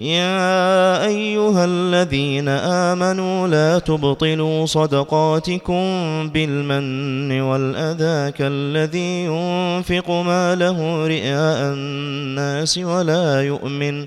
يا أيها الذين آمنوا لا تبطلوا صدقاتكم بالمن والأذى كالذي ينفق ماله رئاء الناس ولا يؤمن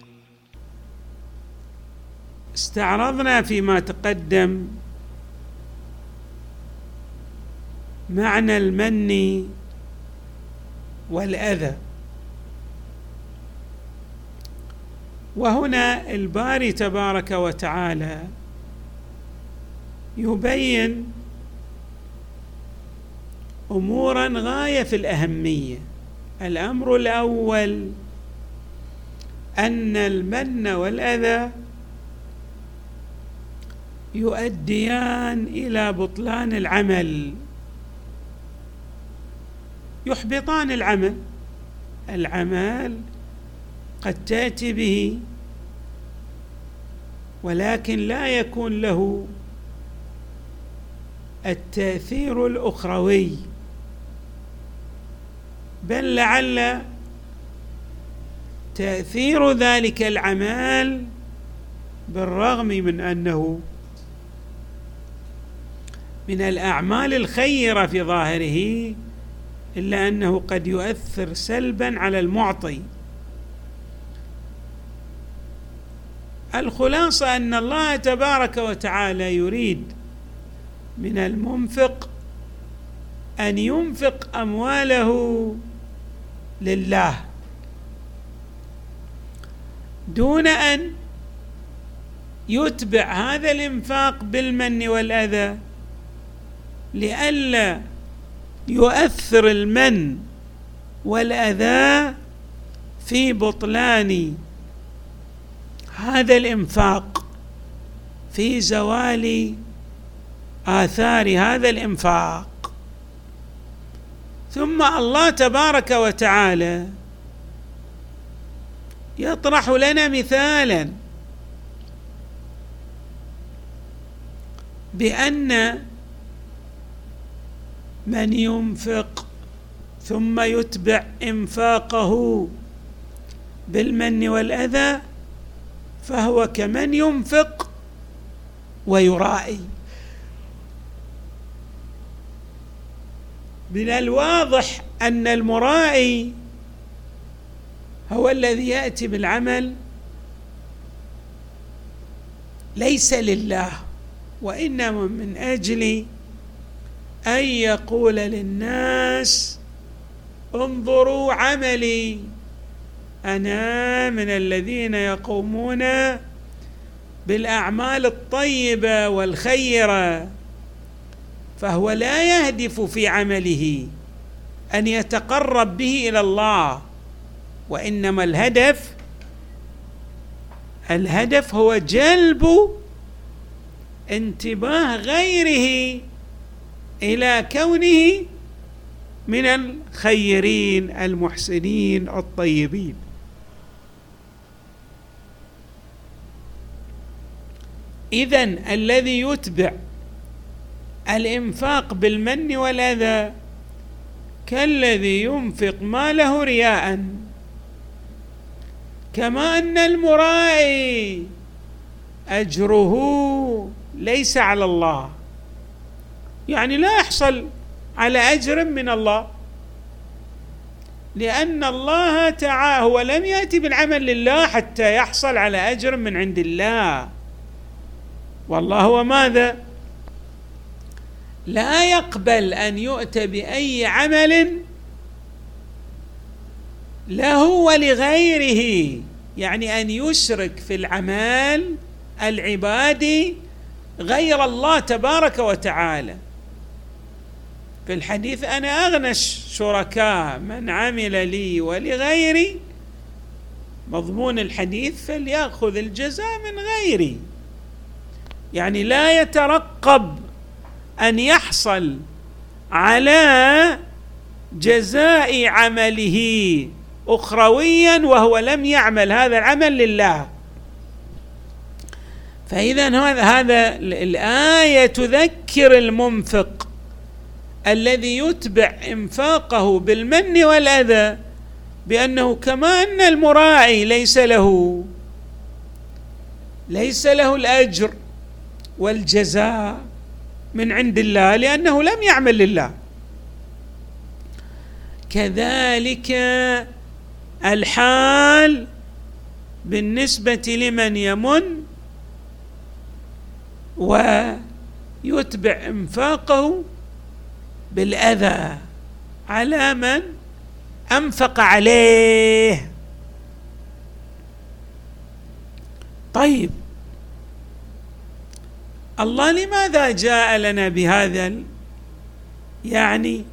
استعرضنا فيما تقدم معنى المن والأذى. وهنا الباري تبارك وتعالى يبين أمورا غاية في الأهمية. الأمر الأول أن المن والأذى يؤديان إلى بطلان العمل. يحبطان العمل. العمل قد تأتي به ولكن لا يكون له التأثير الأخروي. بل لعل تأثير ذلك العمل بالرغم من أنه من الأعمال الخيرة في ظاهره إلا أنه قد يؤثر سلبا على المعطي. الخلاصة أن الله تبارك وتعالى يريد من المنفق أن ينفق أمواله لله دون أن يتبع هذا الإنفاق بالمن والأذى. لئلا يؤثر المن والأذى في بطلان هذا الإنفاق في زوال آثار هذا الإنفاق. ثم الله تبارك وتعالى يطرح لنا مثالا بأن من ينفق ثم يتبع إنفاقه بالمن والأذى فهو كمن ينفق ويرائي. من الواضح أن المرائي هو الذي يأتي بالعمل ليس لله وإنما من أجل أن يقول للناس انظروا عملي. أنا من الذين يقومون بالأعمال الطيبة والخيرة فهو لا يهدف في عمله أن يتقرب به إلى الله وإنما الهدف الهدف هو جلب انتباه غيره. إلى كونه من الخيرين المحسنين الطيبين. اذا الذي يتبع الإنفاق بالمن والأذى كالذي ينفق ماله رياء. كما أن المرائي أجره ليس على الله. يعني لا يحصل على أجر من الله. لأن الله تعالى هو لم يأتي بالعمل لله حتى يحصل على أجر من عند الله. والله هو ماذا لا يقبل أن يؤتى بأي عمل له ولغيره. يعني أن يشرك في العمل العبادي غير الله تبارك وتعالى. في الحديث أنا اغنى الشركاء من عمل لي ولغيري. مضمون الحديث فليأخذ الجزاء من غيري. يعني لا يترقب أن يحصل على جزاء عمله اخرويا وهو لم يعمل. هذا العمل لله. فاذا هذا الآية تذكر المنفق. الذي يتبع إنفاقه بالمن والأذى بأنه كما أن المراعي ليس له ليس له الأجر والجزاء من عند الله لأنه لم يعمل لله. كذلك الحال بالنسبة لمن يمن ويتبع إنفاقه بالأذى. على من أنفق عليه. طيب. الله لماذا جاء لنا بهذا يعني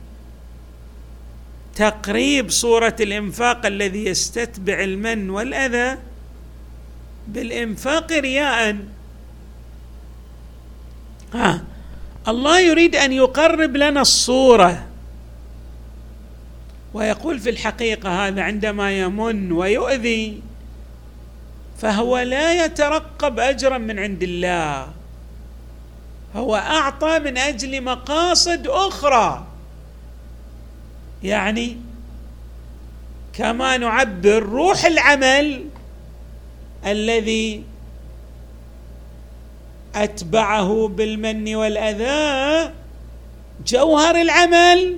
تقريب صورة الإنفاق الذي يستتبع المن والأذى؟ بالإنفاق رياء. ها. الله يريد أن يقرب لنا الصورة. ويقول في الحقيقة هذا عندما يمن ويؤذي فهو لا يترقب أجرا من عند الله. هو أعطى من أجل مقاصد أخرى. يعني كما نعبر روح العمل الذي أتبعه بالمن والأذى. جوهر العمل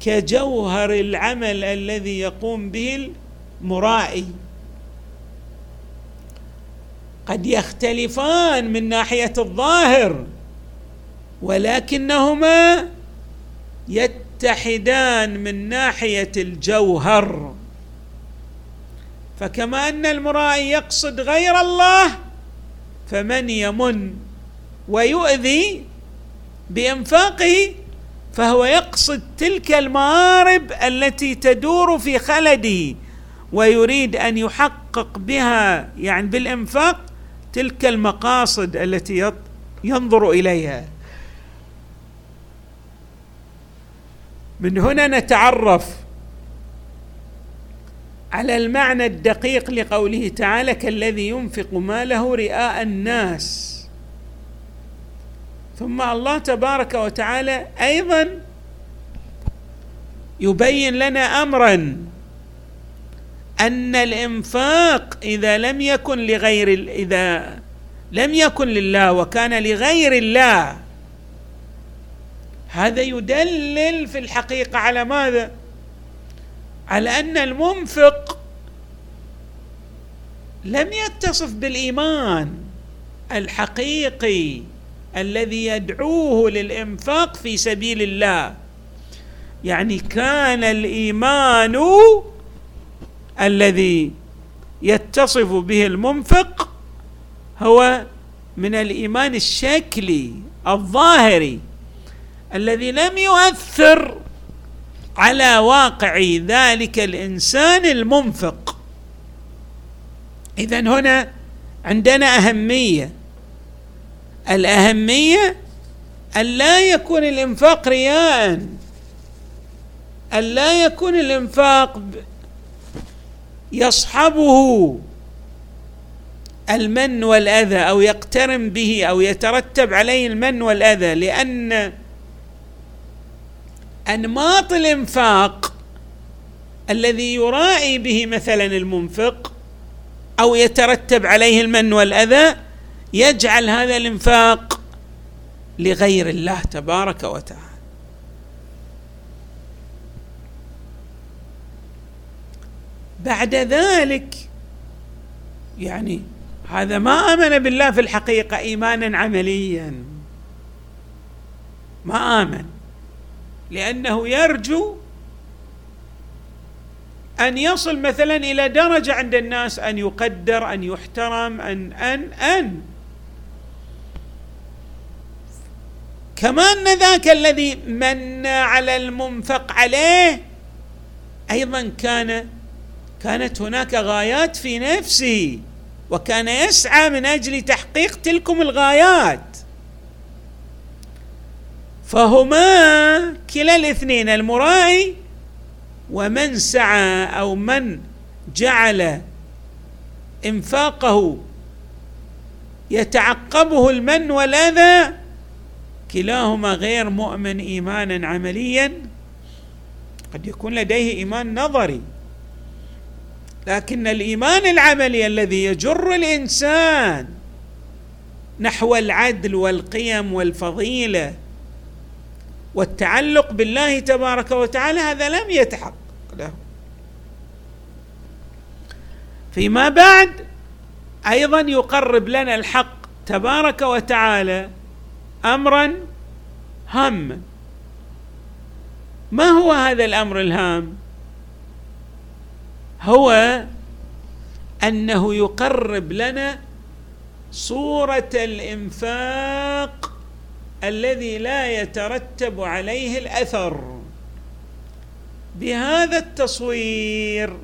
كجوهر العمل الذي يقوم به المرائي. قد يختلفان من ناحية الظاهر ولكنهما يتحدان من ناحية الجوهر. فكما أن المرائي يقصد غير الله فمن يمن ويؤذي بإنفاقه فهو يقصد تلك المآرب التي تدور في خلده ويريد أن يحقق بها يعني بالإنفاق تلك المقاصد التي ينظر إليها. من هنا نتعرف على المعنى الدقيق لقوله تعالى كالذي ينفق ماله رئاء الناس ثم الله تبارك وتعالى أيضا يبين لنا امرا أن الإنفاق إذا لم يكن لغير إذا لم يكن لله وكان لغير الله هذا يدلل في الحقيقة على ماذا؟ على أن المنفق لم يتصف بالإيمان الحقيقي الذي يدعوه للإنفاق في سبيل الله. يعني كان الإيمان الذي يتصف به المنفق هو من الإيمان الشكلي الظاهري الذي لم يؤثر على واقع ذلك الإنسان المنفق. اذا هنا عندنا أهمية. الأهمية أن لا يكون الإنفاق رياء. أن لا يكون الإنفاق يصحبه المن والأذى أو يقترن به أو يترتب عليه المن والأذى لأن انماط الانفاق الذي يراعي به مثلا المنفق أو يترتب عليه المن والأذى يجعل هذا الانفاق لغير الله تبارك وتعالى. بعد ذلك يعني هذا ما آمن بالله في الحقيقة ايمانا عمليا. ما آمن. لأنه يرجو أن يصل مثلا إلى درجة عند الناس أن يقدر أن يحترم أن أن أن. كما ان ذاك الذي من على المنفق عليه أيضا كان كانت هناك غايات في نفسه وكان يسعى من أجل تحقيق تلكم الغايات. فهما كلا الاثنين المراعي ومن سعى أو من جعل إنفاقه يتعقبه المن والأذى كلاهما غير مؤمن إيمانا عمليا قد يكون لديه إيمان نظري. لكن الإيمان العملي الذي يجر الإنسان نحو العدل والقيم والفضيلة والتعلق بالله تبارك وتعالى هذا لم يتحقق له. فيما بعد أيضا يقرب لنا الحق تبارك وتعالى امرا هاما. ما هو هذا الأمر الهام؟ هو أنه يقرب لنا صورة الإنفاق الذي لا يترتب عليه الأثر. بهذا التصوير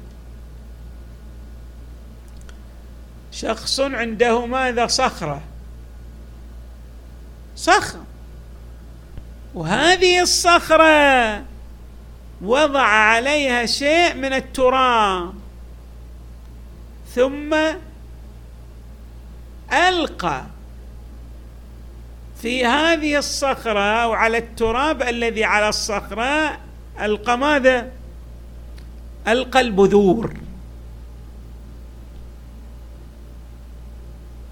شخص عنده ماذا؟ صخرة. صخرة. وهذه الصخرة وضع عليها شيء من التراب. ثم ألقى في هذه الصخرة أو على التراب الذي على الصخرة ألقى ماذا؟ ألقى البذور.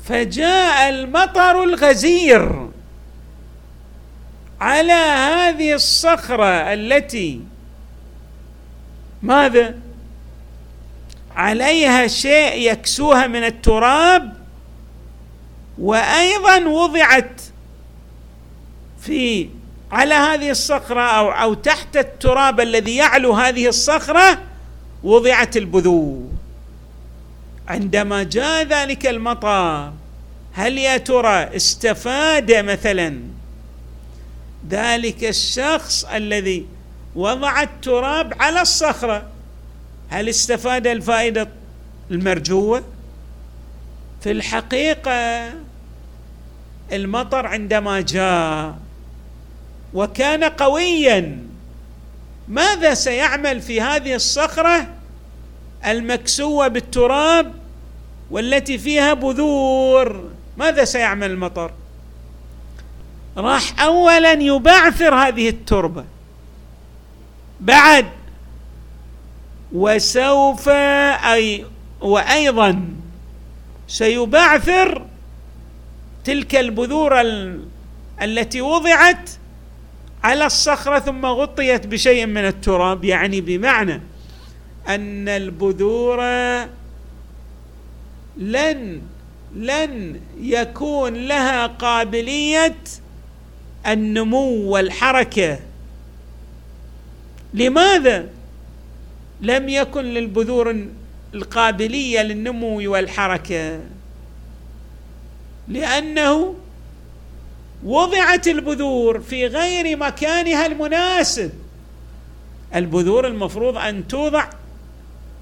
فجاء المطر الغزير على هذه الصخرة التي ماذا؟ عليها شيء يكسوها من التراب وأيضا وضعت في على هذه الصخرة أو أو تحت التراب الذي يعلو هذه الصخرة وضعت البذور. عندما جاء ذلك المطر هل يا ترى استفاد مثلا؟ ذلك الشخص الذي وضع التراب على الصخرة هل استفاد الفائدة المرجوة؟ في الحقيقة المطر عندما جاء وكان قويا. ماذا سيعمل في هذه الصخرة المكسوة بالتراب والتي فيها بذور؟ ماذا سيعمل المطر؟ راح اولا يبعثر هذه التربة. بعد وسوف أي وأيضا سيبعثر تلك البذور التي وضعت على الصخرة ثم غطيت بشيء من التراب يعني بمعنى أن البذور لن لن يكون لها قابلية النمو والحركة. لماذا لم يكن للبذور القابلية للنمو والحركة؟ لأنه وضعت البذور في غير مكانها المناسب. البذور المفروض أن توضع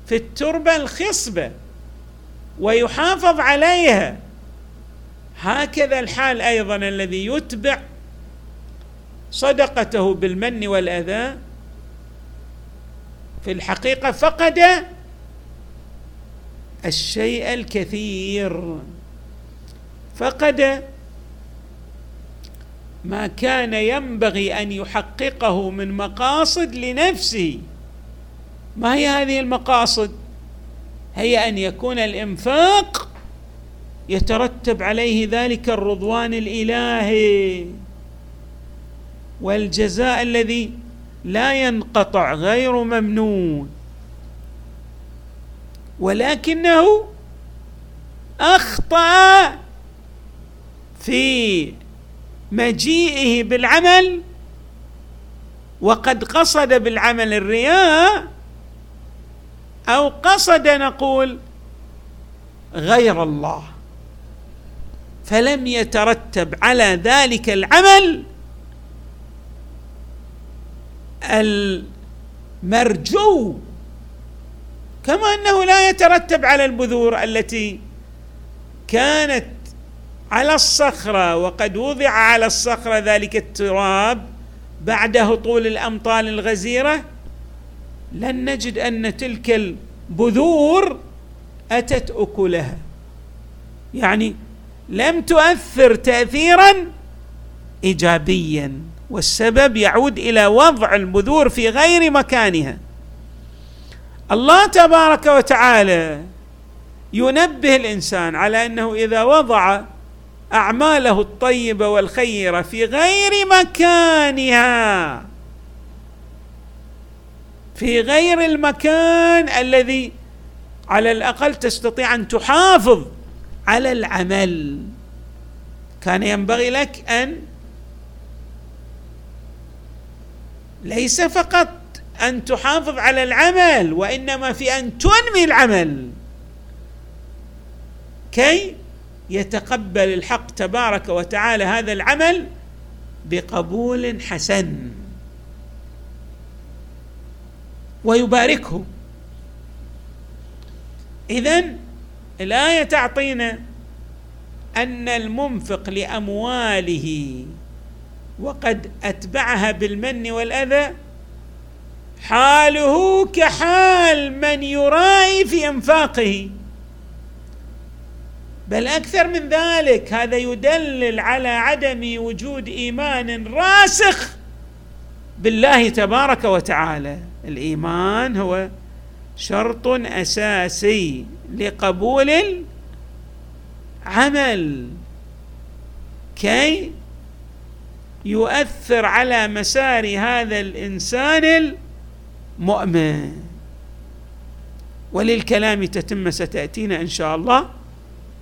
في التربة الخصبة ويحافظ عليها. هكذا الحال أيضا الذي يتبع صدقته بالمن والأذى. في الحقيقة فقد الشيء الكثير. فقد ما كان ينبغي أن يحققه من مقاصد لنفسه. ما هي هذه المقاصد؟ هي أن يكون الإنفاق يترتب عليه ذلك الرضوان الإلهي. والجزاء الذي لا ينقطع غير ممنون. ولكنه أخطأ في مجيئه بالعمل وقد قصد بالعمل الرياء أو قصد نقول غير الله فلم يترتب على ذلك العمل المرجو كما أنه لا يترتب على البذور التي كانت على الصخرة وقد وضع على الصخرة ذلك التراب بعد هطول الأمطار الغزيرة. لن نجد أن تلك البذور أتت أكلها. يعني لم تؤثر تاثيرا ايجابيا والسبب يعود إلى وضع البذور في غير مكانها. الله تبارك وتعالى ينبه الإنسان على أنه إذا وضع أعماله الطيبة والخيرة في غير مكانها. في غير المكان الذي على الأقل تستطيع أن تحافظ على العمل. كان ينبغي لك أن ليس فقط أن تحافظ على العمل وإنما في أن تنمي العمل. كي يتقبل الحق تبارك وتعالى هذا العمل بقبول حسن. ويباركه. اذا الآية تعطينا أن المنفق لأمواله وقد أتبعها بالمن والأذى حاله كحال من يرائي في أنفاقه. بل أكثر من ذلك هذا يدلل على عدم وجود إيمان راسخ بالله تبارك وتعالى. الإيمان هو شرط أساسي لقبول العمل. كي يؤثر على مسار هذا الإنسان المؤمن. وللكلام تتم ستأتينا إن شاء الله.